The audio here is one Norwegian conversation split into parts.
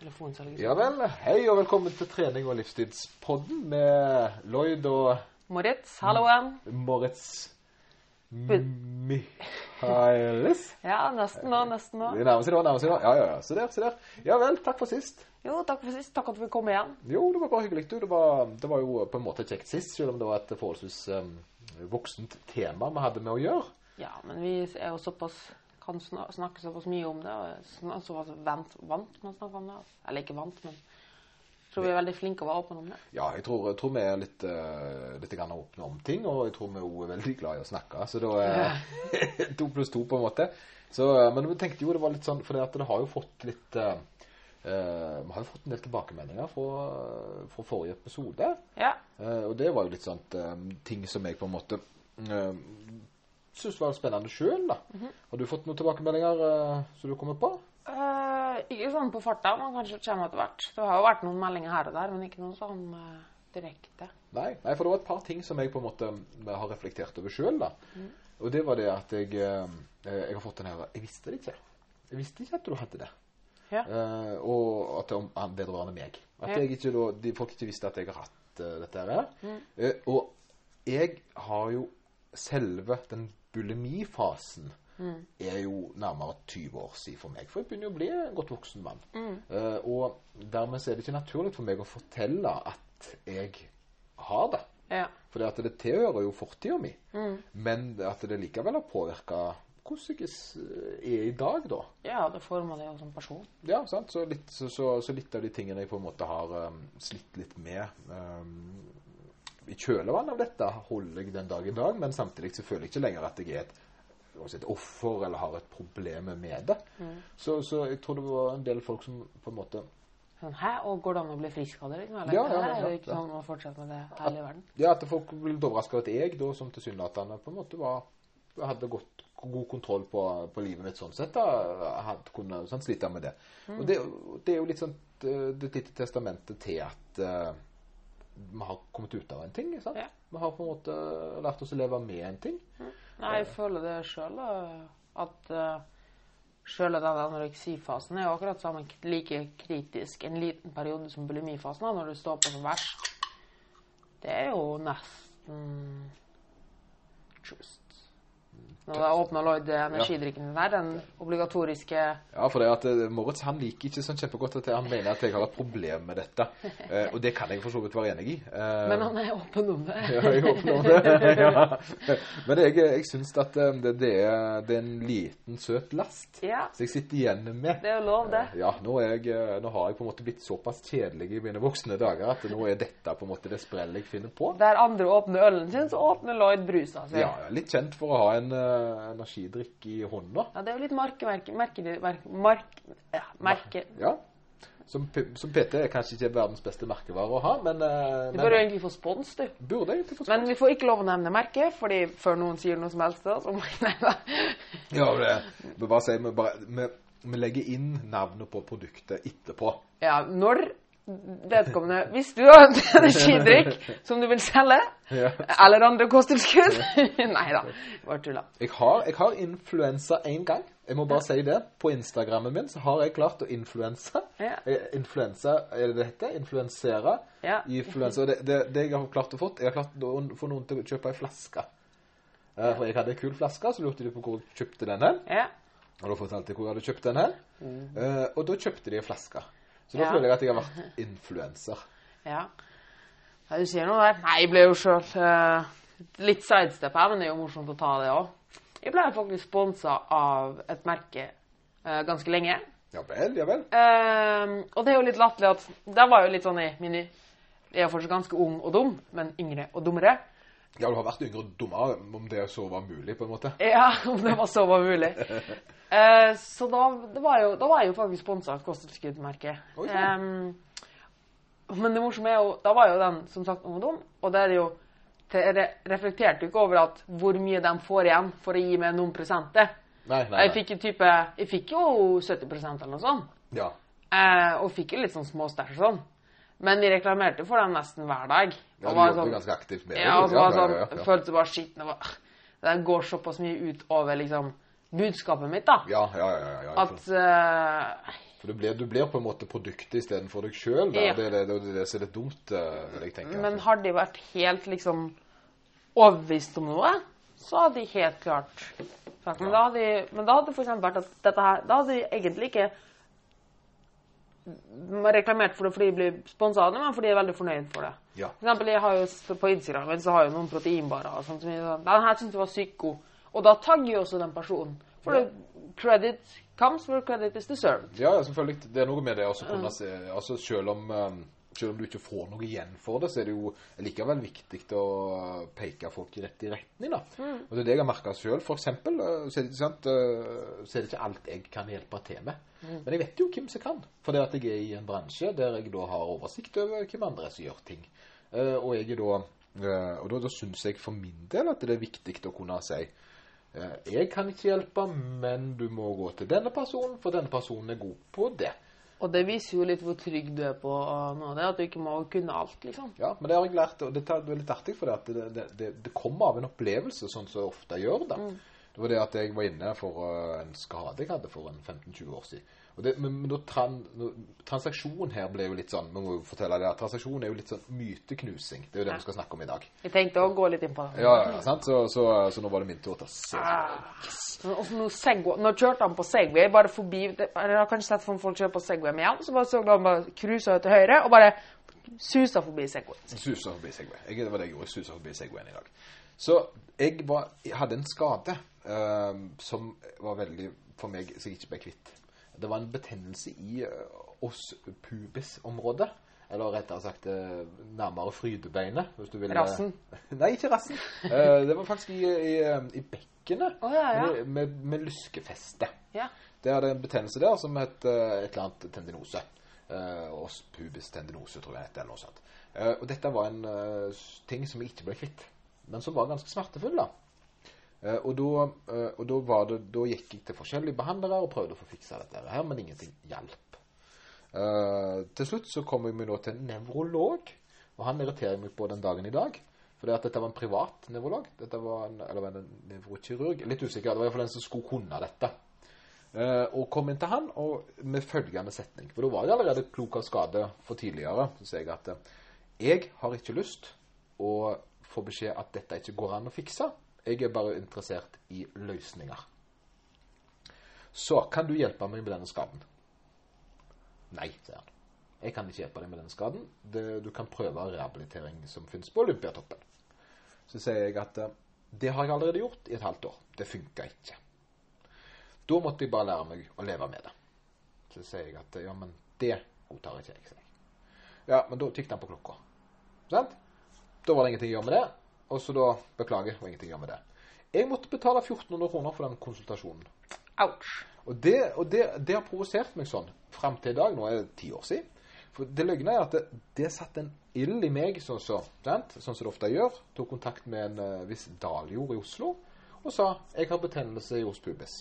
telefonsalget. Ja vel. Hei og velkommen til trening og livsstilspodden med Lloyd og Moritz, halloen. Moritz Michaelis. Ja, nesten nå, nesten nå. Vi nærmer seg nå, nærmer seg nå. Ja, ja, ja. Se der, se der. Ja vel, takk for sist. Jo, takk for sist. Takk at vi kom igjen. Jo, det var bare hyggelig. Du. Det, var, det var jo på en måte kjekt sist, selv om det var et forholdsvis um, voksent tema vi hadde med å gjøre. Ja, men vi er jo såpass kan snakker snakke såpass mye om det, og er sna- såpass vant, vant med å snakke om det. Eller ikke vant, men jeg tror vi er veldig flinke å være åpne om det. Ja, jeg tror, jeg tror vi er litt, uh, litt åpne om ting, og jeg tror vi er veldig glad i å snakke. Så da er to pluss to på en måte. Så, eh, men vi tenkte jo det var litt sånn, for det, har jo fått litt uh, Uh, Vi har jo fått en del tilbakemeldinger fra, fra forrige episode. Ja. Uh, og det var jo litt sånn uh, ting som jeg på en måte syns var spennende sjøl, da. Har du fått noen tilbakemeldinger uh, som du kommer på? Uh, ikke sånn på farta, men kanskje kommer etter hvert. Det har jo vært noen meldinger her og der, men ikke noe sånn uh, direkte. Nei, nei, for det var et par ting som jeg på en måte har reflektert over sjøl. Og det var det at jeg, jeg har fått den her Jeg visste det ikke. Jeg visste ikke at du hadde det. Ja. Og at det om han vedrørende meg. At Ja. jeg ikke da, de folk ikke visste at jeg har hatt dette her. Eh, og jeg har jo selve den bulimifasen er jo nærmere 20 år siden for meg. For jeg begynner jo å bli en godt voksen mann. Eh, og dermed er det ikke naturlig for meg å fortelle at jeg har det. Ja. For det tilhører jo fortida mi. Men at det likevel har påvirka hvordan jeg er i dag, da. ja, det former deg jo som person. Ja, sant? Så litt, så, så, så litt av de tingene jeg på en måte har um, slitt litt med um, i kjølvannet av dette, holder jeg den dag i dag. Men samtidig så føler jeg ikke lenger at jeg er et, et offer eller har et problem med det. Så, så jeg tror det var en del folk som på en måte Sånn, Hæ, og går det an å bli frisk av det? Liksom? Eller, Ja, ja, ja, ja, ikke sånn å fortsette med det her i verden? Ja, at folk ble litt overraska over at jeg, da, som tilsynelatende på en måte var hadde godt, god kontroll på, på livet mitt sånn sett, da, hadde kunne sånn, slite med det. Og det, det er jo litt sånn det, det lite testamentet til at eh, vi har kommet ut av en ting. Sant? Ja. Vi har på en måte lært oss å leve med en ting. Nei, jeg føler det sjøl, at uh, sjøl den anoreksifasen er akkurat sammen, like kritisk en liten periode som bulimifasen, når du står på som verst. Det er jo nesten just. Når jeg åpna Lloyd energidrikken der, den obligatoriske Ja, for det at eh, Moritz han liker ikke sånn kjempegodt at han mener at jeg har et problem med dette. Eh, og det kan jeg for så vidt være enig i. Eh, Men han er åpen om det. Ja, jeg er åpen om det. ja. Men jeg, jeg syns at eh, det, det, er, det er en liten, søt last. Ja, Så jeg sitter igjen med det er jo lov, det. Ja, nå, er jeg, eh, nå har jeg på en måte blitt såpass kjedelig i mine voksne dager at nå er dette på en måte det sprellet jeg finner på. Der andre åpner ølen sin, så åpner Lloyd brusa si. Ja, Litt kjent for å ha en eh, energidrikk i hånda. Ja, det er jo litt markemerke... Merke, merke, ja, merke. Ja. Som, som PT er kanskje ikke verdens beste merkevare å ha, men, uh, Du bør jo egentlig få spons, du. burde egentlig få Men vi får ikke lov å nevne merket, fordi før noen sier noe som helst, så må Nei nevne Ja, det, vi bare sier, vi, bare, vi, vi legger inn navnet på produktet etterpå. Ja, når vedkommende Hvis du har en energidrikk som du vil selge, Ja. eller andre kosttilskudd Nei da, bare tulla. Jeg har, jeg har influensa én gang. Jeg må bare si det. På Instagrammen min så har jeg klart å influensa. Ja. Eh, Influensa, er det det heter? Influensere. Ja. Influensa. Det, det, det jeg har klart å få Jeg har klart å få noen til å kjøpe ei flaske. Eh, For jeg hadde ei kul flaske, så lurte de på hvor jeg kjøpte den hen. Ja. Og da fortalte jeg hvor jeg hadde kjøpt den hen. Eh, Og da kjøpte de ei flaske. Så da Ja. føler jeg at jeg har vært influenser. ja. Ja, du sier noe der. Nei, jeg ble jo sjøl litt sidestep her, men det er jo morsomt å ta det òg. Jeg ble faktisk sponsa av et merke uh, ganske lenge. Ja vel, ja vel. Uh, og det er jo litt latterlig at Der var jo litt sånn i mine Jeg er fortsatt ganske ung og dum, men yngre og dummere. Ja, du har vært yngre og dummere, om det så var mulig, på en måte. Ja, om det var så var mulig. Eh, så da, det var jo, da var jeg jo faktisk sponsa av et kosttilskuddmerke. Oi, sann. Ehm, men det morsomme er jo Da var jo den som sagt ung og dum, og det er jo Jeg reflekterte jo ikke over at hvor mye de får igjen for å gi meg noen prosenter. Nei, nei, Jeg fikk jo type Jeg fikk jo 70% eller noe sånt. Ja. Eh, og fikk jo litt sånn småstæsj og sånn. Men de reklamerte for dem nesten hver dag. ja Og du var sånn, ganske aktivt med det. ja, og så var sånn, ja, ja, ja. følte bare shit det, var, det går såpass mye ut over liksom budskapet mitt, da. Ja, ja, ja. ja, ja, At uh, For du blir, du blir på en måte produktet istedenfor deg sjøl. Ja. Det det, det, det er litt dumt, eh, vil jeg tenke. Men har de vært helt liksom overbevist om noe, så hadde de helt klart sagt Men da hadde, de, eksempel vært at dette her Da hadde de egentlig ikke reklamert for det fordi de blir sponsa av det, men fordi de er veldig fornøyd for det. Ja. For eksempel, jeg har jo på Instagram så har jeg noen proteinbarer og sånt. Den her syntes jeg var sykt god. Og da tagger jo også den personen. For ja. credit comes where credit is deserved. Ja, selvfølgelig. Det er noe med det også kunne se Altså, selv om, eh, selv om du ikke får noe igjen for det, så er det jo likevel viktig å peke folk i rett retning, da. Og det er det jeg har merka sjøl. Eksempel, eh, så er, det, sant, eh, så er det ikke alt jeg kan hjelpe til med. Men jeg vet jo hvem som kan. For det at jeg er i en bransje der jeg da har oversikt over hvem andre som gjør ting. Eh, og jeg er da Og da, da syns jeg for min del at det er viktig å kunne si Jeg kan ikke hjelpe, men du må gå til denne personen, for denne personen er god på det. Og det viser jo litt hvor trygg du er på noe av Det at du ikke må kunne alt, liksom. Ja, men det har jeg lært, og det er litt artig, for det, det, det, det, det kommer av en opplevelse, sånn som jeg ofte gjør. da. Det var det at jeg var inne for uh, en skade jeg hadde for en 15-20 år siden. Det, men, men tran, transaksjon her ble jo litt sånn, vi må jo fortelle det, at transaksjonen er jo litt sånn myteknusing. Det er jo det vi skal snakke om i dag. Jeg tenkte å gå litt inn på det. Ja, ja, sant? Så, så, så nå var det min tur til å se. Men nå, nå kjørte han på Segway bare forbi Jeg har kanskje sett folk kjøre på Segway med hjelm, så bare så han bare cruisa til høyre og bare susa forbi Segway. Susa forbi Segway. Jeg, det var det jeg gjorde. Susa forbi Segwayen i dag. Så jeg, var, jeg hadde en skade uh, som var veldig for meg som jeg ikke ble kvitt. Det var en betennelse i uh, oss pubis-området. Eller rettere sagt eh, nærmere frydebeinet. Hvis du vil. Rassen? Nei, ikke rassen. Eh, det var faktisk i, i, eh, i bekkenet. oh, ja, ja. Med, med, med luskefeste. Ja. Det hadde en betennelse der som het eh, et eller annet tendinose. Oss os pubis tendinose, tror jeg det heter. eller noe sånt. Eh, og dette var en eh, ting som jeg ikke ble kvitt, men som var ganske smertefull. da. Eh, og eh, da, gikk jeg til forskjellige behandlere og prøvde å få fiksa dette her, men ingenting hjalp. Uh, til slutt så kom jeg meg nå til en nevrolog, og han irriterer meg på den dagen i dag. For det at dette var en privat nevrolog, dette var en, eller en nevrokirurg, litt usikker, det var i hvert fall den som skulle kunne dette. Uh, og kom inn til han og med følgende setning. For da var jeg allerede klok av skade for tidligere. Så sier jeg at jeg har ikke lyst å få beskjed at dette ikke går an å fikse. Jeg er bare interessert i løsninger. Så kan du hjelpe meg med denne skaden? Nei, sier han. Jeg kan ikke hjelpe deg med denne skaden. Det, du kan prøve rehabilitering som finnes på Olympiatoppen. Så sier jeg at eh, det har jeg allerede gjort i et halvt år. Det funka ikke. Da måtte jeg bare lære meg å leve med det. Så sier jeg at ja, men det godtar ikke jeg. Ja, men da tikket han på klokka. Sant? Da var det ingenting å gjøre med det. Og så da beklager, det var ingenting å gjøre med det. Jeg måtte betale 1400 kroner for den konsultasjonen. Ouch. Og det, og det, det har provosert meg sånn fram til i dag. Nå er det ti år siden. For det løgna er at det, det satte en ild i meg, sånn som sant? sånn som det ofte gjør. Tok kontakt med en uh, viss Daljord i Oslo og sa jeg har betennelse i os pubis.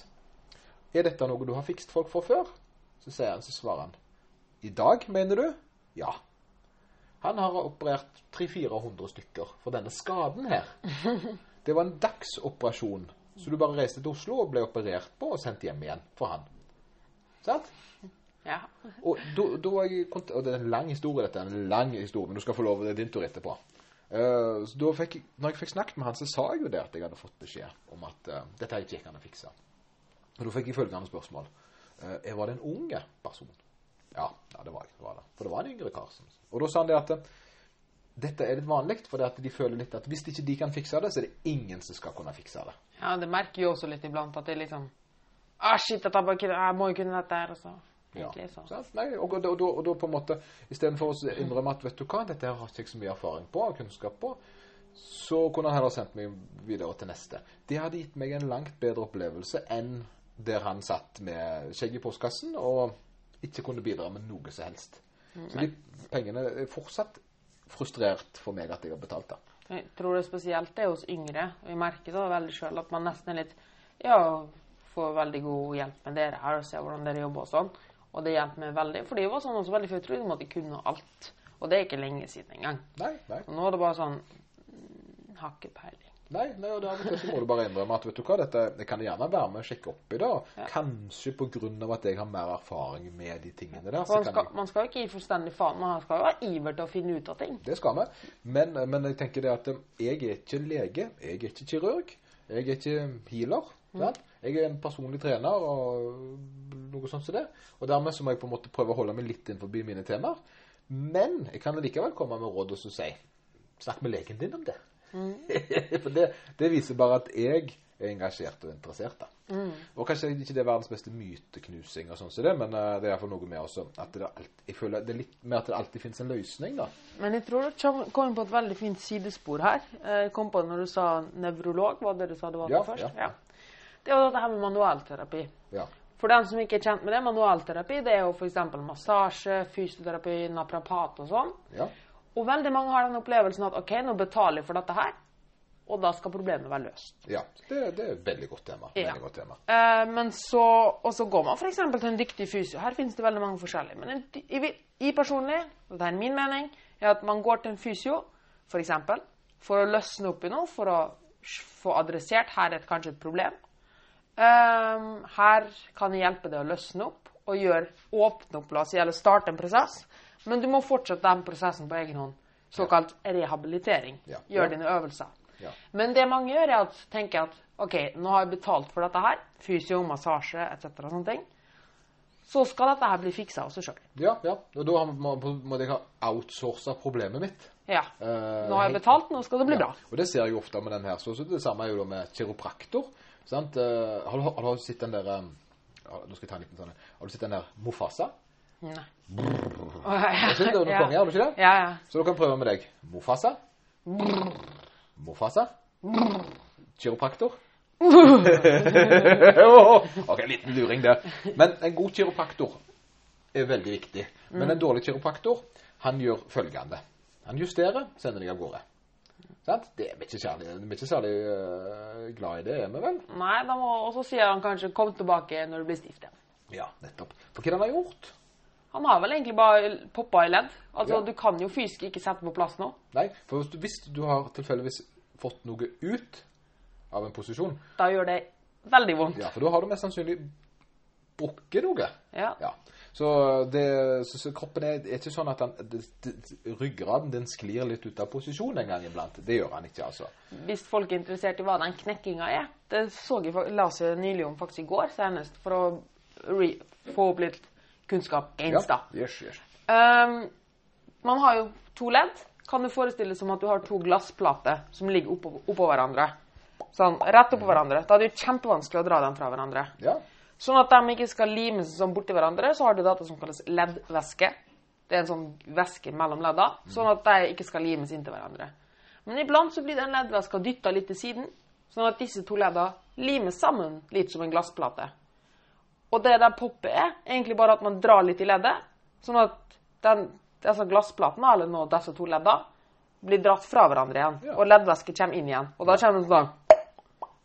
Er dette noe du har fikst folk for før? Så sier han, så svarer han. I dag, mener du? Ja. Han har operert 300-400 stykker for denne skaden her. Det var en dagsoperasjon. Så du bare reiste til Oslo og ble operert på og sendt hjem igjen for han. Sant? Ja. Og, da var jeg, og det er en lang historie, dette. En lang historie, men du skal få lov, det er din tur etterpå. Uh, så da fikk, når jeg fikk snakket med han, så sa jeg jo det at jeg hadde fått beskjed om at uh, dette gikk an å fikse. Og da fikk jeg følgende spørsmål. Uh, var det en unge person? Ja, ja det var jeg. Det var det. For det var en yngre kar. Som, og da sa han det at eh, dette er litt vanlig, for de føler litt at hvis ikke de kan fikse det, så er det ingen som skal kunne fikse det. ja, det merker jo også litt iblant at det er liksom Ah, shit, jeg, bare, jeg må jo kunne dette her, altså. Egentlig, så. sant? Nei, og, og, og, og da på en måte Istedenfor å innrømme at vet du hva, dette her har ikke så mye erfaring på og kunnskap på, så kunne han heller sendt meg videre til neste. Det hadde gitt meg en langt bedre opplevelse enn der han satt med skjegg i postkassen og ikke kunne bidra med noe som helst. Så de pengene er fortsatt frustrert for meg at jeg har betalt det. Jeg tror det spesielt det er hos yngre. Vi merker det veldig sjøl at man nesten er litt Ja, får veldig god hjelp med dere her og ser hvordan dere jobber og sånn. Og det hjelper meg veldig. For det var sånn også veldig før jeg trodde de måtte kunne alt. Og det er ikke lenge siden engang. Nei, nei. Og nå er det bare sånn Har ikke peiling. Nei, nei, og til så må du bare innrømme at vet du hva, dette jeg kan gjerne være med og sjekke opp i det. Ja. Kanskje av at jeg har mer erfaring med de tingene der. Man skal, man skal jo ikke gi fullstendig faen, man skal jo ha iver til å finne ut av ting. Det skal vi. Men, men jeg tenker det at jeg er ikke lege, jeg er ikke kirurg, jeg er ikke healer. Mm. Jeg er en personlig trener og noe sånt som det. Og dermed så må jeg på en måte prøve å holde meg litt innenfor mine temaer. Men jeg kan likevel komme med råd og så si Snakk med legen din om det. For det, det, viser bare at jeg er engasjert og interessert. da. Mm. Og kanskje ikke det er verdens beste myteknusing, og sånn som det, men uh, det er iallfall noe med også at det, alltid, jeg føler det er litt med at det alltid finnes en løsning. da. Men jeg tror du kom på et veldig fint sidespor her. Jeg kom på det når du sa nevrolog. Var det du sa det var Ja, først? ja. Det var dette her med manualterapi. Ja. For den som ikke er kjent med det, manualterapi det er jo f.eks. massasje, fysioterapi, naprapat og sånn. ja. Og veldig mange har den opplevelsen at ok, nå betaler jeg for dette her, og da skal problemet være løst. ja. Det, det er et veldig godt tema. Ja. Veldig godt tema. Eh, men så, og så går man f.eks. til en dyktig fysio. Her finnes det veldig mange forskjellige. Men en, jeg, jeg personlig, og det er min mening, er at man går til en fysio f.eks. For, for å løsne opp i noe, for å få adressert her er et, kanskje et problem. Eh, her kan jeg hjelpe deg å løsne opp og gjøre, åpne opp, la oss si, eller starte en prosess. Men du må fortsette den prosessen på egen hånd. Såkalt rehabilitering. Ja. Gjør dine øvelser. Ja. Men det mange gjør, er at tenker at OK, nå har jeg betalt for dette her. Fysio, massasje etc. sånne ting. Så skal dette her bli fiksa av seg sjøl. Ja, ja. Og da må, må jeg ha outsourca problemet mitt. Ja. Eh, Nå har jeg betalt, nå skal det bli Ja, bra. og det ser jeg jo ofte med den her. Så, det samme er jo med kiropraktor. Sant? Eh, har, du, har du sett den der eh, Nå skal jeg ta en liten sånn Har du sett den der Mofasa? Nei. Har du ja. det? Ja. konge, har du ikke det? Ja, ja. Så du kan prøve med deg. Mofasa. Mofasa. Kiropraktor. ok, en liten luring der. Men en god kiropraktor er veldig viktig. Men en dårlig kiropraktor, han gjør følgende. Han justerer, sender deg av gårde. Sant? Det er vi ikke særlig, vi er ikke særlig øh, glad i det, er vi vel? Nei, og så sier han kanskje 'kom tilbake når du blir stiv igjen'. Ja, nettopp. For hva han har gjort? Han har vel egentlig bare poppa i ledd. Altså, Ja. Du kan jo fysisk ikke sette på plass nå. Nei, for hvis du, hvis du har tilfeldigvis fått noe ut av en posisjon, Da gjør det veldig vondt. ja, for da har du mest sannsynlig brukket noe. Ja. Ja. Så, det, så, så kroppen er, er ikke sånn at den, det, det, ryggraden den sklir litt ut av posisjon en gang iblant. Det gjør han ikke, altså. Hvis folk er interessert i hva den knekkinga er Det så jeg, la jeg nylig om faktisk i går senest, for å re, få opp litt kunnskap. Gains, da. Yes, yes. Um, man har jo to ledd. Kan du forestille deg som at du har to glassplater som ligger oppå, oppå hverandre? Sånn, rett oppå hverandre. Da er det jo kjempevanskelig å dra dem fra hverandre. Ja. Sånn at de ikke skal lime seg sånn borti hverandre, så har du data som kalles leddvæske. Det er en sånn væske mellom ledda, sånn at de ikke skal limes inntil hverandre. Men iblant så blir den leddvæska dytta litt til siden, sånn at disse to ledda limes sammen litt som en glassplate. Og det der poppet er egentlig bare at man drar litt i leddet, sånn at den, disse glassplatene, eller nå disse to ledda, blir dratt fra hverandre igjen, Ja. og leddvæske kommer inn igjen. Og da kommer det sånn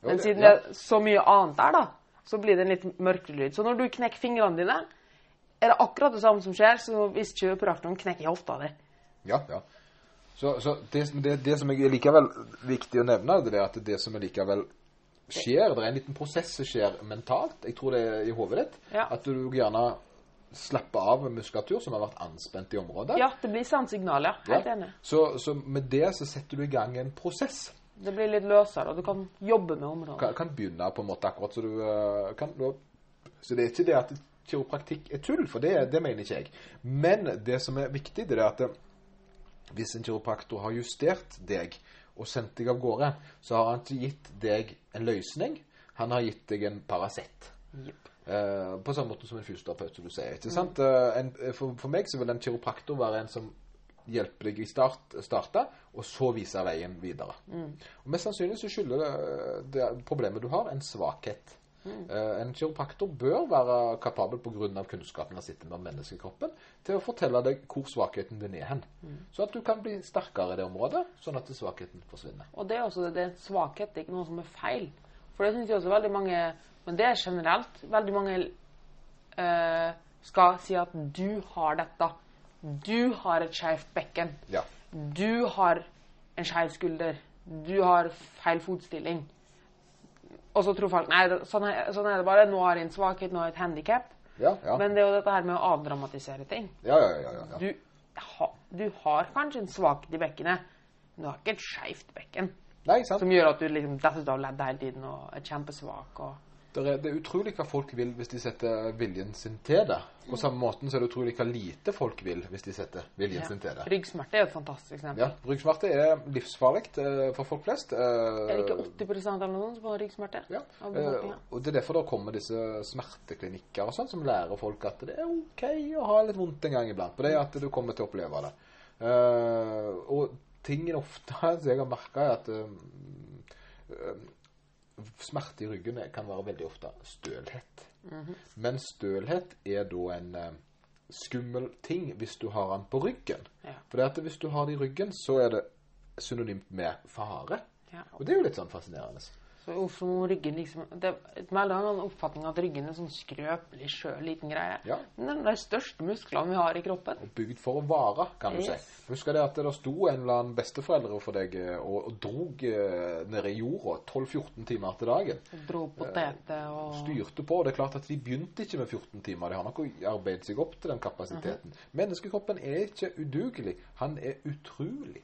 men siden det er så mye annet der, da, så blir det en litt mørkere lyd. Så når du knekker fingrene dine, er det akkurat det samme som skjer så hvis kjøperaktoren knekker hofta di. Ja, ja. Så, så det, det, det som er likevel viktig å nevne, det er at det som er likevel skjer, det er en liten prosess som skjer mentalt, jeg tror det er i hodet ditt, Ja. at du gjerne slapper av muskulatur som har vært anspent i området. Ja, det blir sant signal, ja. Helt enig. Så, så med det så setter du i gang en prosess. Det blir litt løsere, og du kan jobbe med området. Kan, kan begynne på en måte akkurat så du eh, kan du, Så det er ikke det at kiropraktikk er tull, for det, det mener ikke jeg. Men det som er viktig, det er at hvis en kiropraktor har justert deg og sendt deg av gårde, så har han ikke gitt deg en løsning. Han har gitt deg en Paracet. Yep. Eh, på samme måte som en fysioterapeut, som du sier. ikke sant? Eh, en, for, for meg så vil en kiropraktor være en som hjelper deg i start, starte, og så viser veien videre. Og Mest sannsynlig så skylder det, det problemet du har, en svakhet. Eh, en kiropraktor bør være kapabel pga. kunnskapen han sitter med om menneskekroppen, til å fortelle deg hvor svakheten din er hen. Så at du kan bli sterkere i det området, sånn at svakheten forsvinner. Og det er også det er en svakhet, det er ikke noe som er feil. For det syns jeg også veldig mange Men det er generelt. Veldig mange øh, skal si at du har dette. Du har et skeivt bekken. Ja. Du har en skeiv skulder. du har feil fotstilling. Og så tror folk nei, sånn er, sånn er det bare. Nå har jeg en svakhet, nå har jeg et handikap. Ja, ja. Men det er jo dette her med å avdramatisere ting. ja, ja, ja, ja, ja. Du, ha, du har kanskje en svakhet i bekkenet, men du har ikke et skeivt bekken. Nei, sant? Som gjør at du liksom detter av leddet hele tiden og er kjempesvak. og... Det er, det er utrolig hva folk vil hvis de setter viljen sin til det. På samme måten så er det utrolig hva lite folk vil hvis de setter viljen Ja. sin til det. Ryggsmerte er et fantastisk eksempel. Ja, Ryggsmerte er livsfarlig eh, for folk flest. Eh, Er det ikke 80 eller noe sånt har ryggsmerte? Ja, eh, og det er derfor det kommer disse smerteklinikker og sånn, som lærer folk at det er ok å ha litt vondt en gang iblant. På det at du kommer til å oppleve det. Og tingen ofte som jeg har merka, er at smerte i ryggen kan være veldig ofte stølhet. Mhm. Men stølhet er da en eh, skummel ting hvis du har den på ryggen. Ja. For det at hvis du har det i ryggen, så er det synonymt med fare. Ja. Og det er jo litt sånn fascinerende. Så uff, som ryggen liksom Det er en oppfatning at ryggen er sånn skrøpelig, skjør, liten greie. Ja. Men det er de største musklene vi har i kroppen. og bygd for å vare, kan du Yes. si. Husker det at det sto en eller annen besteforeldre for deg eh, og, og drog eh, nede i jorda 12-14 timer til dagen. Dro poteter og Styrte på. og Det er klart at de begynte ikke med 14 timer. De har nok arbeidet seg opp til den kapasiteten. Menneskekroppen er ikke udugelig. Han er utrolig.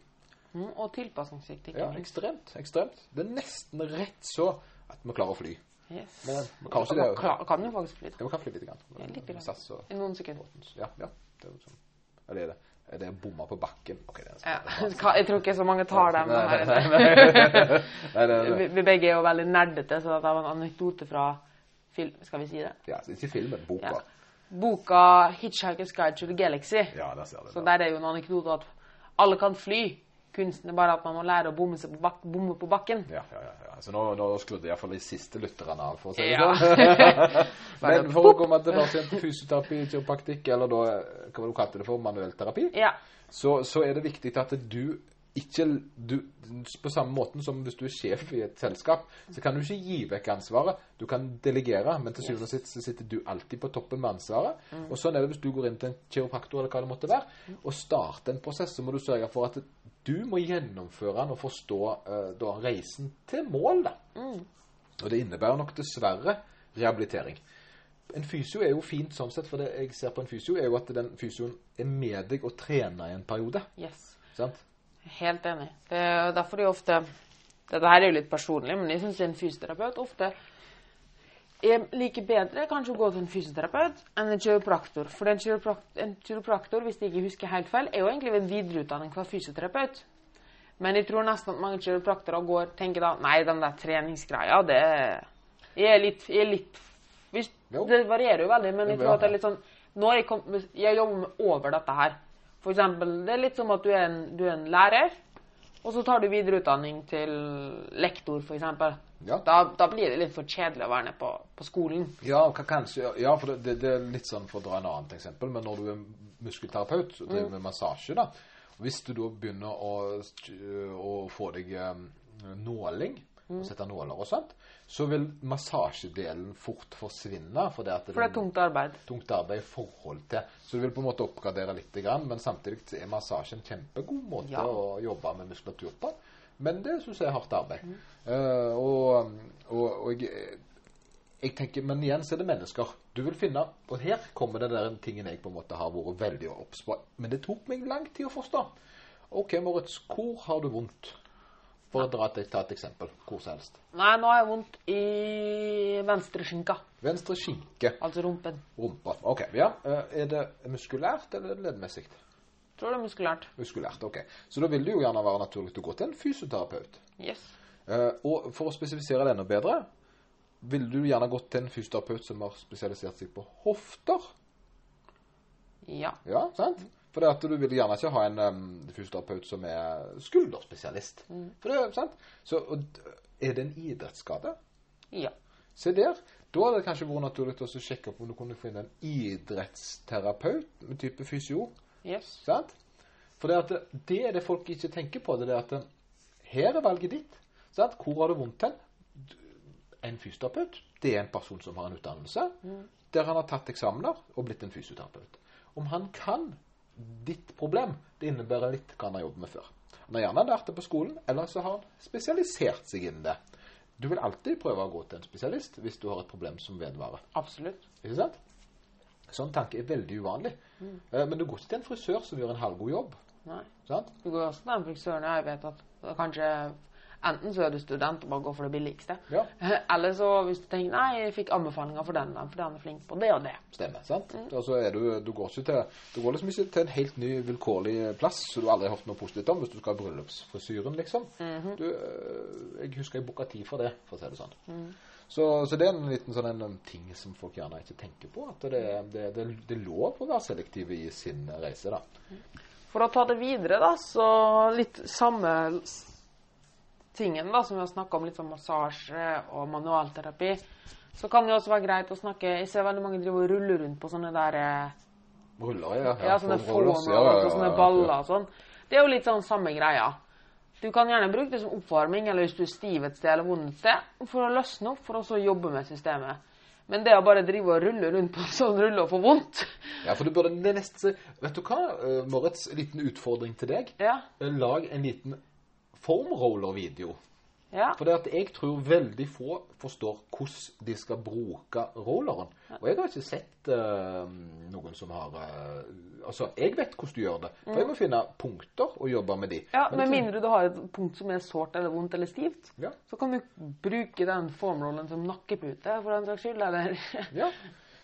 Mm, Og tilpasningsdyktig. Ja, ekstremt. Ekstremt. Det er nesten rett så at vi klarer å fly. Yes. Men vi kan det. kla- kan jo faktisk fly. da. Ja, vi kan fly litt. Grann. Ja, litt grann. Og I noen sekunder. Ja, ja. Det er jo sånn. Er det det? Er bomma på bakken? Ok, det er Ja. Jeg tror ikke så mange tar dem. Nei, nei, nei, det Vi, begge er jo veldig nerdete, så det var en anekdote fra film. Skal vi si det? Ja, ikke filmen, boka. Ja. Boka 'Hitchhiker's Guide to the Galaxy'. Ja, der ser det, Så det. der er jo en anekdote at alle kan fly. Kunsten er bare at man må lære å bomme, på, bak bomme på bakken. Ja, ja, ja. Så nå, nå skrudde iallfall de siste lytterne av, for å si det sånn. Men for å komme tilbake til fysioterapi, kiropraktikk, eller da, hva du kalte det for, manuell terapi, Ja. så, så er det viktig at du ikke du, På samme måten som hvis du er sjef i et selskap, så kan du ikke gi vekk ansvaret. Du kan delegere, men til syvende og sist så sitter du alltid på toppen med ansvaret. Og sånn er det hvis du går inn til en kiropraktor eller hva det måtte være, og starter en prosess, så må du sørge for at du må gjennomføre den og forstå uh, da, reisen til mål. da. Og det innebærer nok dessverre rehabilitering. En fysio er jo fint sånn sett, for det jeg ser på en fysio, er jo at den fysioen er med deg og trener i en periode. Yes. Sant? Helt enig. Det er jo derfor de ofte Dette her er jo litt personlig, men jeg syns en fysioterapeut ofte er like bedre kanskje å gå til en fysioterapeut enn en kiropraktor. For en, kiroprak en kiropraktor, hvis jeg ikke husker helt feil, er jo egentlig en videreutdanning fra fysioterapeut. Men jeg tror nesten at mange kiropraktorer går tenker da Nei, den der treningsgreia, det Jeg er litt, jeg er litt hvis, Det varierer jo veldig, men jeg tror at det er litt sånn Når jeg, kommet jeg jobber med over dette her For eksempel, det er litt som at du er en, du er en lærer, og så tar du videreutdanning til lektor, eksempel. Ja. Da, da blir det litt for kjedelig å være nede på, på skolen. Ja, kanskje. Ja, for det, det, er litt sånn for å dra en annet eksempel. Men når du er muskelterapeut og driver med massasje, da Hvis du da begynner å, å få deg um, nåling, og sette nåler og sånt, så vil massasjedelen fort forsvinne. For det, For det er tungt arbeid. tungt arbeid i forhold til. Så du vil på en måte oppgradere litt, men samtidig er massasje en kjempegod måte Ja. å jobbe med muskulatur på. Men det syns jeg er hardt arbeid. Eh, og, og, og jeg, jeg tenker, Men igjen så er det mennesker. Du vil finne Og her kommer det der tingen jeg på en måte har vært veldig obs på. Men det tok meg lang tid å forstå. OK, Moritz, hvor har du vondt? For å dra til, ta et eksempel. Hvor som helst. Nei, nå har jeg vondt i venstre skinka. Venstre skinke. Altså rumpen. Rumpa. OK. Ja. Eh, Er det muskulært eller leddmessig? Tror det er muskulært. Muskulært, ok. Så da vil det jo gjerne være naturlig å gå til en fysioterapeut. Yes. Eh, og for å spesifisere det enda bedre, ville du gjerne gått til en fysioterapeut som har spesialisert seg på hofter? Ja. Ja, sant? For det at du vil gjerne ikke ha en um, fysioterapeut som er skulderspesialist. For det, sant? Så er det en idrettsskade? Ja. Se der. Da hadde det kanskje vært naturlig å sjekke opp om du kunne finne en idrettsterapeut med type fysio. Yes. Sant? For det, det, det er det folk ikke tenker på. Det er at eh, her er valget ditt. Sant? Hvor har du vondt hen? En fysioterapeut, det er en person som har en utdannelse der han har tatt eksamener og blitt en fysioterapeut. Om han kan ditt problem, det innebærer litt hva han har jobbet med før. Han har gjerne lært det på skolen, eller så har han spesialisert seg innen det. Du vil alltid prøve å gå til en spesialist hvis du har et problem som vedvarer. Absolutt. Ikke sant? Sånn tanke er veldig uvanlig. Mm. Men du går ikke til en frisør som gjør en halvgod jobb. Nei. Sant? Du går også til den frisøren jeg vet at kanskje Enten så er du student og bare går for det billigste. Ja. Eller så hvis du tenker nei, jeg fikk anbefalinger for den, for den er flink på det og det. Stemmer. sant? Og så er du, du går ikke til Du går liksom ikke til en helt ny vilkårlig plass som du aldri har hørt noe positivt om hvis du skal ha bryllupsfrisyren, liksom. du, øh, jeg husker jeg booka tid for det, for å si det sånn. Så, så det er en liten sånn en, ting som folk gjerne ikke tenker på. At det, det, det, det er lov å være selektiv i sin reise, da. For å ta det videre, da, så litt samme tingen da, som vi har snakka om, litt sånn massasje og manualterapi, så kan det også være greit å snakke Jeg ser veldig mange driver og rulle rundt på sånne der eh, Ruller, ja. Ja, sånne foam ja, ja, ja, og sånne baller og sånn. Det er jo litt sånn samme greia. Du kan gjerne bruke det som oppvarming, eller hvis du er stiv et sted eller vond et sted, for å løsne opp, for å så jobbe med systemet. Men det å bare drive og rulle rundt på en sånn rulle og få vondt Ja, for du burde neste Vet du hva, eh, Moritz? Liten utfordring til deg. Ja. Eh, Lag en liten foam roller-video. ja. For jeg tror veldig få forstår hvordan de skal bruke rolleren. Og jeg har ikke sett uh, noen som har uh, Altså, jeg vet hvordan du gjør det. For jeg må finne punkter og jobbe med de. ja Men Med liksom- mindre du har et punkt som er sårt eller vondt eller stivt, Ja. så kan du bruke den formrollen som nakkepute, for den saks skyld. Eller ja.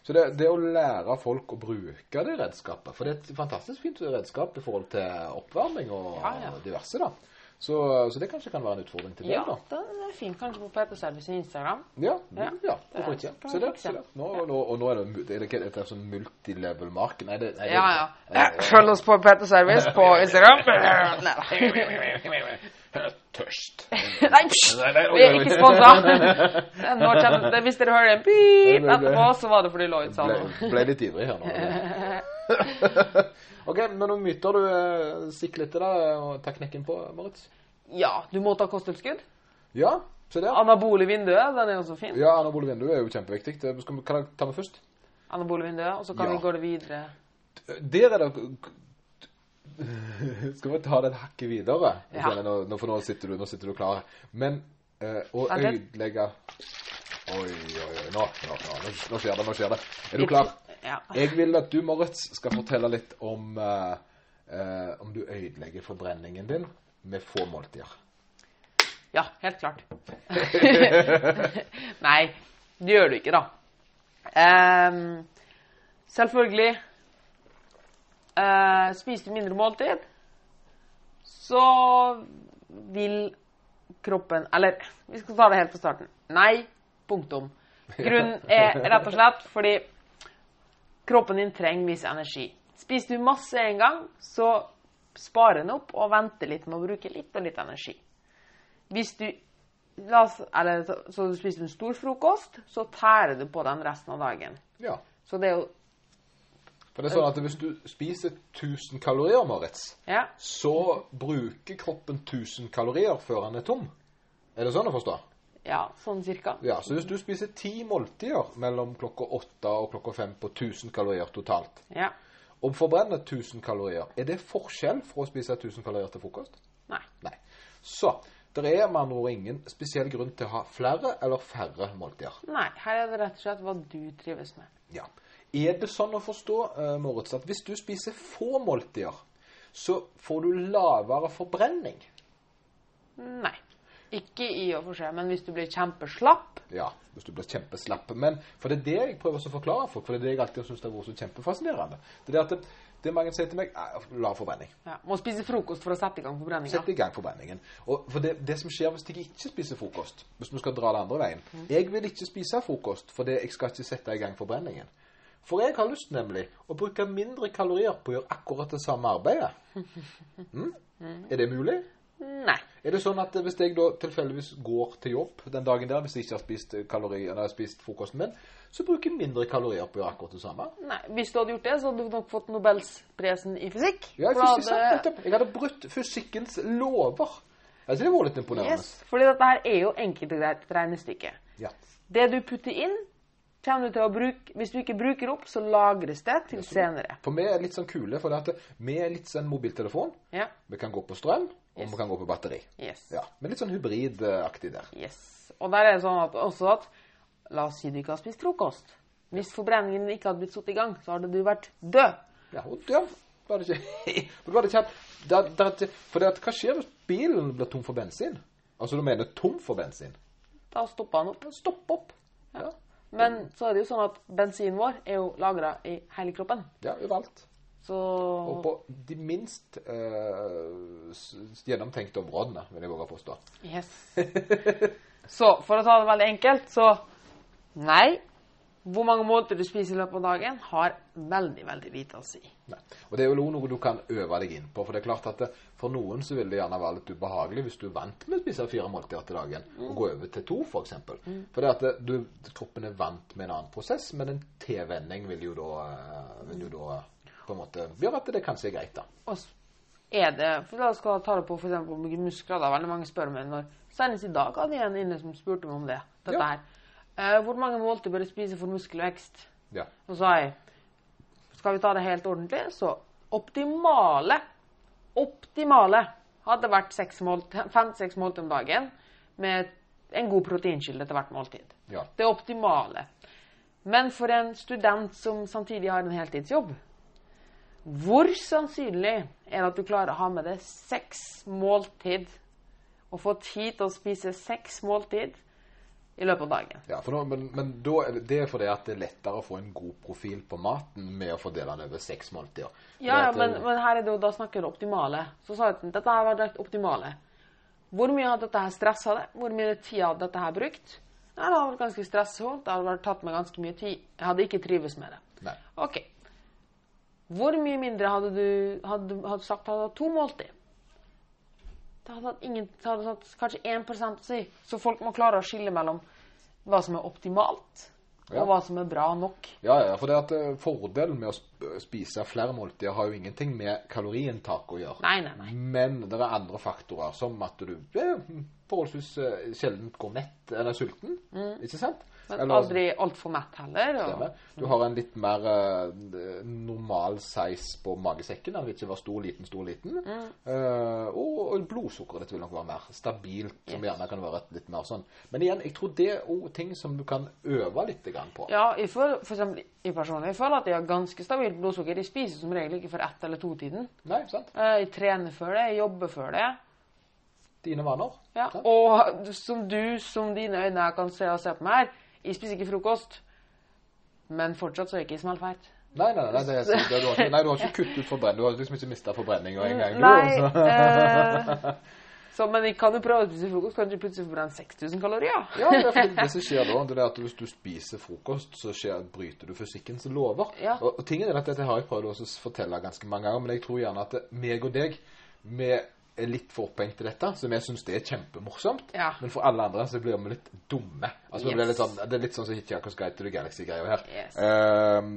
Så det, det å lære folk å bruke det redskapet For det er et fantastisk fint redskap i forhold til oppvarming og Ja, ja. diverse. da. Så, så det kanskje kan være en utfordring til deg, Ja, da. Det er fint kanskje på PT-service i Instagram. Ja, Ja, ja, hvorfor ikke? Se der, se der. Nå, nå, og nå er det, er det ikke et sånn multilevel mark? Nei, det, nei, det Ja, er ja. Følg oss på PT-service på Instagram. Tørst. Nei! Vi er ikke sponsa. Hvis dere hører en pip etterpå, så var det fordi Lloyd sa Ble, noe. ble litt ivrig her nå. ok, men noen myter du eh, stikker litt til deg og tar knekken på, Moritz? Ja, du må ta kosttilskudd. Ja, se der. Anabol vinduet, den er også fin. Ja, anabole vinduer er jo kjempeviktig. Det skal, kan jeg ta med først? Anabolivinduet, vinduet, og så kan Ja. vi gå det videre. Der er det Skal vi ta det et hakket videre? Ja. Nå, for nå sitter du, nå sitter du klar. Men eh, å ødelegge Oi, oi, oi. Nå, nå, nå, nå skjer det, nå skjer det. Er du klar? Ja. Jeg vil at du, Moritz, skal fortelle litt om uh, uh, om du ødelegger forbrenningen din med få måltider. ja, helt klart. Nei, det gjør du ikke, da. Um, selvfølgelig uh, Spiser du mindre måltid, så vil kroppen Eller vi skal ta det helt fra starten. Nei, punktum. Grunnen er rett og slett fordi kroppen din trenger viss energi. Spiser du masse en gang, så sparer den opp og venter litt med å bruke litt og litt energi. Hvis du oss, eller, så, du spiser en stor frokost, så tærer du på den resten av dagen. Ja. Så det er jo For det er sånn at hvis du spiser 1000 kalorier, Moritz, Ja. så bruker kroppen 1000 kalorier før den er tom. Er det sånn å forstå? Ja, sånn cirka. Ja, så hvis du spiser ti måltider mellom klokka åtte og klokka fem på 1000 kalorier totalt, Ja. og forbrenner 1000 kalorier, er det forskjell for å spise 1000 kalorier til frokost? Nei. Nei. Så det er med andre ord ingen spesiell grunn til å ha flere eller færre måltider. Nei, her er det rett og slett hva du trives med. Ja. Er det sånn å forstå, uh, Moritz, at hvis du spiser få måltider, så får du lavere forbrenning? Nei. Ikke i og for seg, men hvis du blir kjempeslapp Ja, hvis du blir kjempeslapp. Men for det er det jeg prøver å forklare folk, for det er det jeg alltid syns har vært så kjempefascinerende. Det er det at det, det mange sier til meg er lav forbrenning. ja, Må spise frokost for å sette i gang forbrenninga. Sette i gang forbrenningen. Og for det, det som skjer hvis jeg ikke spiser frokost, hvis vi skal dra det andre veien Jeg vil ikke spise frokost fordi jeg skal ikke sette i gang forbrenningen. For jeg har lyst nemlig å bruke mindre kalorier på å gjøre akkurat det samme arbeidet. Mm? Er det mulig? Nei. Er det sånn at hvis jeg da tilfeldigvis går til jobb den dagen der, hvis jeg ikke har spist, kalori, eller har spist frokosten min, så bruker jeg mindre kalorier på å gjøre akkurat det samme? Nei. Hvis du hadde gjort det, så hadde du nok fått Nobelsprisen i fysikk. Ja, da fysikk, hadde- Jeg hadde brutt fysikkens lover. Jeg synes det var litt imponerende. Yes, fordi dette her er jo enkelt og greit regnestykke. Ja. Det du putter inn, kommer du til å bruke Hvis du ikke bruker opp, så lagres det til senere. For vi er litt sånn kule, for vi er litt sånn mobiltelefon. Ja. Vi kan gå på strøm, Og Yes. kan gå på batteri. Yes. Ja, Men litt sånn hybridaktig der. yes. Og der er det sånn at også at La oss si du ikke har spist frokost. Hvis forbrenningen ikke hadde blitt satt i gang, så hadde du vært død. Ja, og død var det ikke For det var det ikke da, da, For det at, hva skjer hvis bilen blir tom for bensin? Altså du mener tom for bensin? Da stopper han opp. Stopp opp. Ja, Men så er det jo sånn at bensinen vår er jo lagra i hele kroppen. ja overalt. Så Og på de minst uh, gjennomtenkte områdene, vil jeg våge påstå. Yes. Så for å ta det veldig enkelt, så nei. Hvor mange måltider du spiser i løpet av dagen, har veldig, veldig lite å si. Nei. Og det er jo noe du kan øve deg inn på. For det er klart at det, for noen så vil det gjerne være litt ubehagelig hvis du er vant med å spise fire måltider til dagen, og gå over til to, f.eks. For, for det at det, du, kroppen er vant med en annen prosess, men en tilvenning vil jo da, eh, vil jo da på en måte gjør at det kanskje er greit, da. Og er det For skal jeg ta det på for eksempel mye muskler. da Veldig mange spør meg når Senest i dag hadde jeg en inne som spurte meg om det. Dette Ja. her. Eh, hvor mange måltider bør jeg spise for muskelvekst? Ja. Så sa jeg Skal vi ta det helt ordentlig, så optimale Optimale hadde vært fem-seks måltider om dagen med en god proteinkilde til hvert måltid. ja. Det optimale. Men for en student som samtidig har en heltidsjobb, hvor sannsynlig er det at du klarer å ha med deg seks måltid og få tid til å spise seks måltid i løpet av dagen? Ja, for nå, men, men da er det, det er fordi at det er lettere å få en god profil på maten med å fordele den over seks måltider. Ja, ja, men, eh, men her er det jo, da snakker du optimale. Så sa jeg at dette har vært optimale. Hvor mye hadde dette her stressa deg? Hvor mye tid hadde dette her brukt? Nei, det hadde vært ganske stressfullt. Det hadde vært tatt meg ganske mye tid. Jeg hadde ikke trives med det. Nei. Ok. Hvor mye mindre hadde du hadde, hadde sagt hadde hatt to måltid? Det hadde hatt, ingen, det hadde hatt kanskje 1 å si. Så folk må klare å skille mellom hva som er optimalt, Ja. og hva som er bra nok. Ja, ja, for det at eh, fordelen med å spise flere måltider har jo ingenting med kaloriinntak å gjøre. Nei, nei, nei. Men det er andre faktorer, som at du eh, forholdsvis eh, sjelden går mett eller sulten. Ikke sant? Men Eller- aldri altfor mett heller. Og, Du har en litt mer uh, normal size på magesekken. Den vil ikke være stor, liten, stor, liten. Mm. Uh, og, og blodsukkeret ditt vil nok være mer stabilt, som gjerne kan være et litt mer sånn. Men igjen, jeg tror det er også ting som du kan øve litt grann på. Ja, jeg føler, for eksempel jeg personlig, jeg føler at jeg har ganske stabilt blodsukker. Jeg spiser som regel ikke for ett eller to-tiden. Nei, sant? Uh, Jeg trener før det, jeg jobber før det. Dine vaner. Ja. Og som du, som dine øyne kan se og se på meg her, jeg spiser ikke frokost. Men fortsatt så er jeg ikke smellfeit. Nei, nei, nei, det er, det, du har ikke, nei, du har ikke kuttet ut forbrenning. Du har liksom ikke mista forbrenninga en gang. du, altså. eh, så, men jeg kan jo prøve å spise frokost. Kan du plutselig forbrenne 6000 kalorier. Ja, det, er det som skjer da, det er at hvis du spiser frokost, så skjer, bryter du fysikkens lover. Ja. Og, og tingen er at dette har jeg prøvd å fortelle ganske mange ganger, men jeg tror gjerne at meg og deg, vi er litt for opphengt i dette, så vi syns det er kjempemorsomt. Ja. Men for alle andre så blir vi litt dumme. Altså, Yes. litt sånn, det er litt sånn som Hitchhiker's Guide to the Galaxy-greia her. Yes. Eh,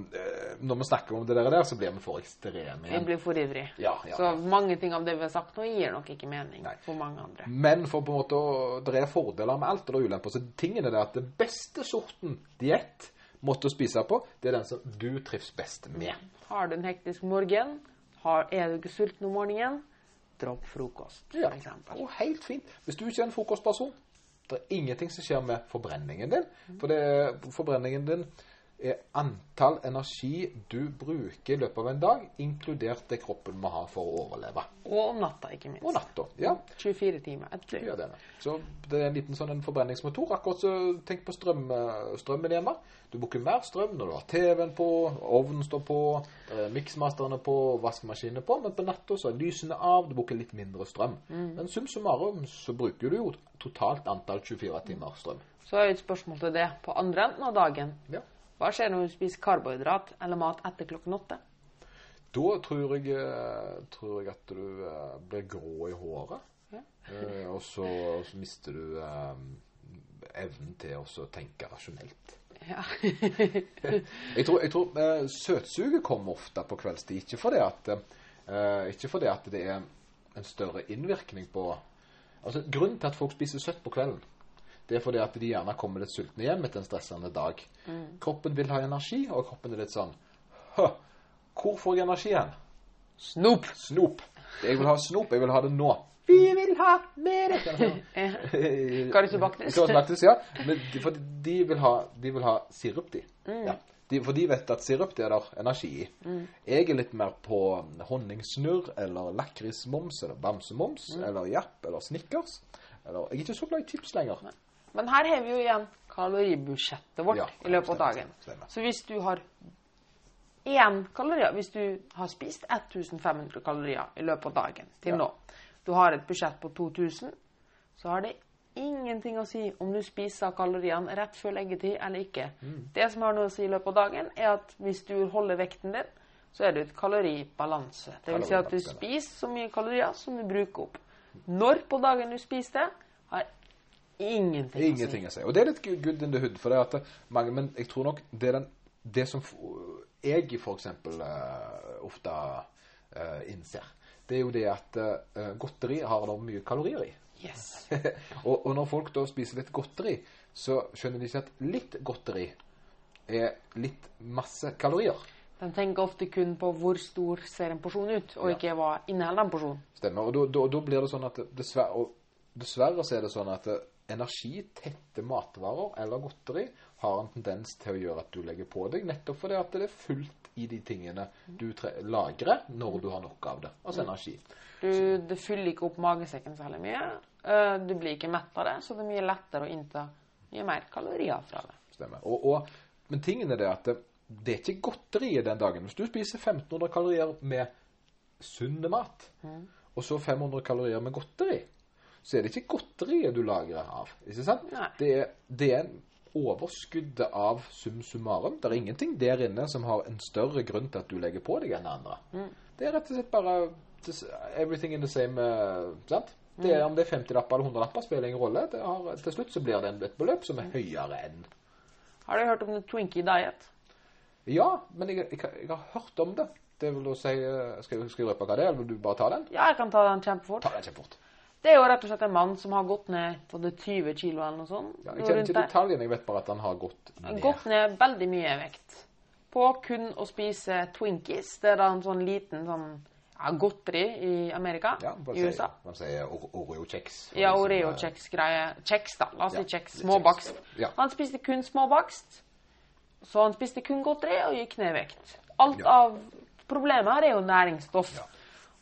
når vi snakker om det der, der, så blir vi for ekstreme igjen. Vi blir for ivrig. Ja, ja. Så mange ting av det vi har sagt nå, gir nok ikke mening Nei. for mange andre. Men for på en måte det er fordeler med alt, og det er ulemper. Så tingen er det at den beste sorten diett måtte spise på, det er den som du trives best med. Har du en hektisk morgen, har, er du ikke sulten om morgenen, dropp frokost, for Ja. eksempel. Og helt fint. Hvis du ikke er en frokostperson, det er ingenting som skjer med forbrenningen din. For det, forbrenningen din antall energi du bruker i løpet av en dag, inkludert det kroppen må ha for å overleve. Og om natta, ikke minst. Og natta. Ja. 24 timer. Ja, det er det. Så det er en liten sånn en forbrenningsmotor. Akkurat så tenk på strøm, strømmen hjemme. Du bruker mer strøm når du har TV-en på, ovnen står på, eh, miksmasterne på, vaskemaskinen på, men på natta så er lysene av, du bruker litt mindre strøm. Men sum summarum så bruker du jo totalt antall 24 timer strøm. Så er et spørsmål til det. På andre enden av dagen, Ja. Hva skjer når du spiser karbohydrat eller mat etter klokken åtte? Da tror jeg, eh, tror jeg at du eh, blir grå i håret. Ja. Eh, og så, så mister du eh, evnen til å tenke rasjonelt. Ja. Jeg tror, jeg tror eh, søtsuget kommer ofte på kveldstid. Ikke fordi at, eh, ikke fordi at det er en større innvirkning på Altså, Grunnen til at folk spiser søtt på kvelden, det er fordi at de gjerne kommer litt sultne hjem etter en stressende dag. Kroppen vil ha energi, og kroppen er litt sånn Hø, hvor får jeg energi hen? Snop! Snop. Jeg vil ha snop. Jeg vil ha det nå. Vi vil ha mer! Baktus, ja. Men de, for de vil ha, de vil ha sirup, de. Mm. Ja. de. For de vet at sirup det er der energi i. Mm. Jeg er litt mer på honningsnurr eller lakrismoms eller bamsemoms Mm. eller japp eller snickers. Eller, jeg er ikke så glad i chips lenger. Men her har vi jo igjen kaloribudsjettet vårt Ja, i løpet av dagen. stemmer. Så hvis du har én kalori Hvis du har spist 1500 kalorier i løpet av dagen til Ja. nå, du har et budsjett på 2000, så har det ingenting å si om du spiser kaloriene rett før leggetid eller ikke. Mm. Det som har noe å si i løpet av dagen, er at hvis du holder vekten din, så er det et kaloribalanse. Det vil si at du spiser så mye kalorier som du bruker opp. Når på dagen du spiser det, har ingenting, Ingenting å si. Og det er litt good in the hood, for det at mange, men jeg tror nok det er den, det som jeg for eksempel eh, ofte uh, innser, det er jo det at uh, godteri har da mye kalorier i. Yes. og, og når folk da spiser litt godteri, så skjønner de ikke at litt godteri er litt masse kalorier. De tenker ofte kun på hvor stor ser en porsjon ut, og Ja. ikke hva inneholder en porsjon. Stemmer. Og da, blir det sånn at dessverre, dessverre så er det sånn at eh, energitette matvarer eller godteri har en tendens til å gjøre at du legger på deg, nettopp fordi at det er fullt i de tingene du lagrer når du har nok av det. Altså energi. Du, det fyller ikke opp magesekken særlig mye. Eh, Du blir ikke mett av det, så det er mye lettere å innta mye mer kalorier fra det. Stemmer. Og, og, men tingen er det at det, det er ikke godteriet den dagen. Hvis du spiser 1500 kalorier med sunn mat, og så 500 kalorier med godteri, så er det ikke godteriet du lagrer av. Ikke sant? Det er, det er en overskuddet av sum summarum. Det er ingenting der inne som har en større grunn til at du legger på deg enn det andre. Det er rett og slett bare everything in the same uh, sant? Det er, Om det er 50-lapper eller 100-lapper, spiller ingen rolle. Det har, til slutt så blir det et beløp som er høyere enn Har du hørt om Twinkie Diet? Ja, men jeg, jeg, jeg har hørt om det. Det vil da si eh, Skal skal jeg røpe hva det er, eller vil du bare ta den? Ja, jeg kan ta den kjempefort. Ta den kjempefort. Det er jo rett og slett en mann som har gått ned på det 20 kg eller noe sånt. Ja, jeg kjenner ikke der. detaljene, jeg vet bare at han har gått ned. gått ned veldig mye vekt på kun å spise Twinkies. Det er da en sånn liten sånn ja, godteri i Amerika, Ja, i USA. man sier Oreo-kjeks. Ja, Oreo eh, kjeks-greie. Kjeks, da. La oss si kjeks. Småbakst. Ja. Han spiste kun småbakst. Så han spiste kun godteri og gikk ned i vekt. Alt av problemet her er jo næringsstoff. Ja.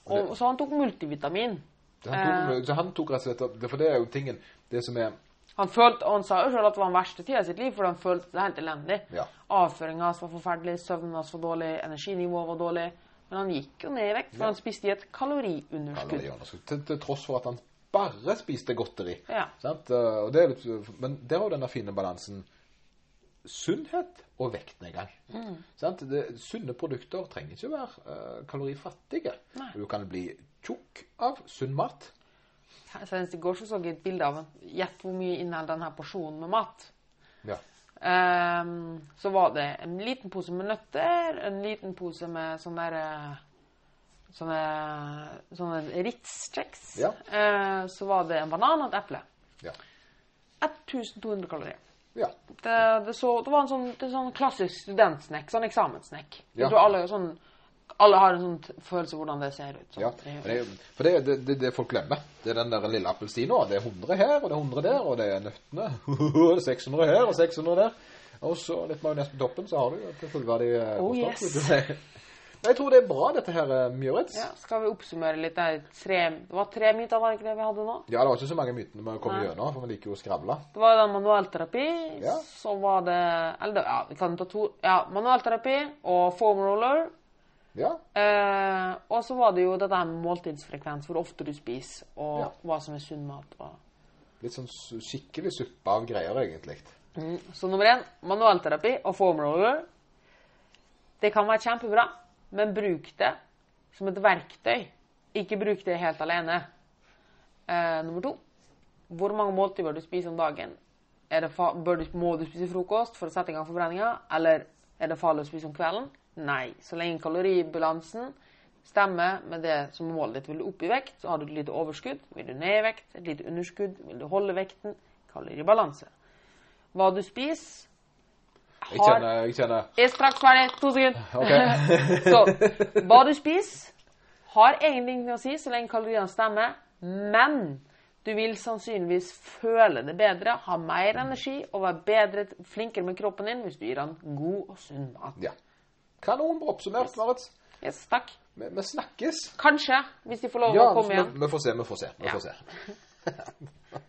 Og, så han tok multivitamin. Så han, tok, han tok rett og slett opp For det er jo tingen Det som er Han, følte, og han sa jo sjøl at det var den verste tida i sitt liv, for han følte det helt elendig. Ja. Avføringa hans var forferdelig, søvnen hans var dårlig, energinivået var dårlig. Men han gikk jo ned i vekt, for Ja. han spiste i et kaloriunderskudd. kaloriunderskudd. Til, til tross for at han bare spiste godteri. Ja. Sant? Eh, Og det men der er jo denne fine balansen sunnhet og vektnedgang. Mm. Det, sunne produkter trenger ikke være uh, kalorifattige. Nei. Du kan bli tjukk av sunn mat. Senest i går så, så jeg et bilde av Gjett hvor mye inneholder denne porsjonen med mat. Ja. Um, så var det en liten pose med nøtter, en liten pose med sånne der, Sånne, sånne Ritz-kjeks. Ja. Eh, så var det en banan og et eple. Ja. 1200 kalorier. Ja. Det, det, så, det var en sånn, sånn klassisk studentsnekk. Sånn eksamenssnekk. Jeg Ja. tror alle, er sånn, alle har en sånn følelse av hvordan det ser ut. Sånn. ja. For, det, for det det, det, folk glemmer. Det er den der lille appelsinen. Det er 100 her, og det er 100 der, og det er nøttene. er 600 her og 600 der. Og så litt majones på toppen, så har du et fullverdig eh, Oh, yes. Jeg tror det er bra, dette her, Mjøritz. Ja, skal vi oppsummere litt? der? Tre, det var tre myter, var det ikke det vi hadde nå? Ja, det var ikke så mange mytene vi kom gjennom, for vi liker jo å skravle. Det var den manuellterapi, Ja. så var det Eller ja, vi kan ta to Ja, manuellterapi og foam roller. Ja, Eh, og så var det jo dette med måltidsfrekvens, hvor ofte du spiser, og Ja. hva som er sunn mat. Og. litt sånn skikkelig suppe av greier, egentlig. Mm. Så nummer én manuellterapi og foam roller. Det kan være kjempebra, men bruk det som et verktøy. Ikke bruk det helt alene. Eh, nummer to hvor mange måltider bør du spise om dagen? Du, må du spise frokost for å sette i gang forbrenninga, eller er det farlig å spise om kvelden? Nei. Så lenge kaloribalansen stemmer med det som målet ditt. Vil du opp i vekt, så har du et lite overskudd. Vil du ned i vekt, et lite underskudd. Vil du holde vekten, kaloribalanse. Hva du spiser Jeg kjenner, jeg kjenner er straks ferdig. To sekunder. Okay. så hva du spiser, har egentlig ingenting å si så lenge kaloriene stemmer Men du vil sannsynligvis føle det bedre, ha mer energi og være bedre, flinkere med kroppen din hvis du gir han god og sunn mat. Ja. Kanonbra oppsummert, Marit. Yes, takk. Vi, snakkes. Kanskje, hvis de får lov Ja, å komme igjen. vi får se, vi får se. Vi Ja. får se.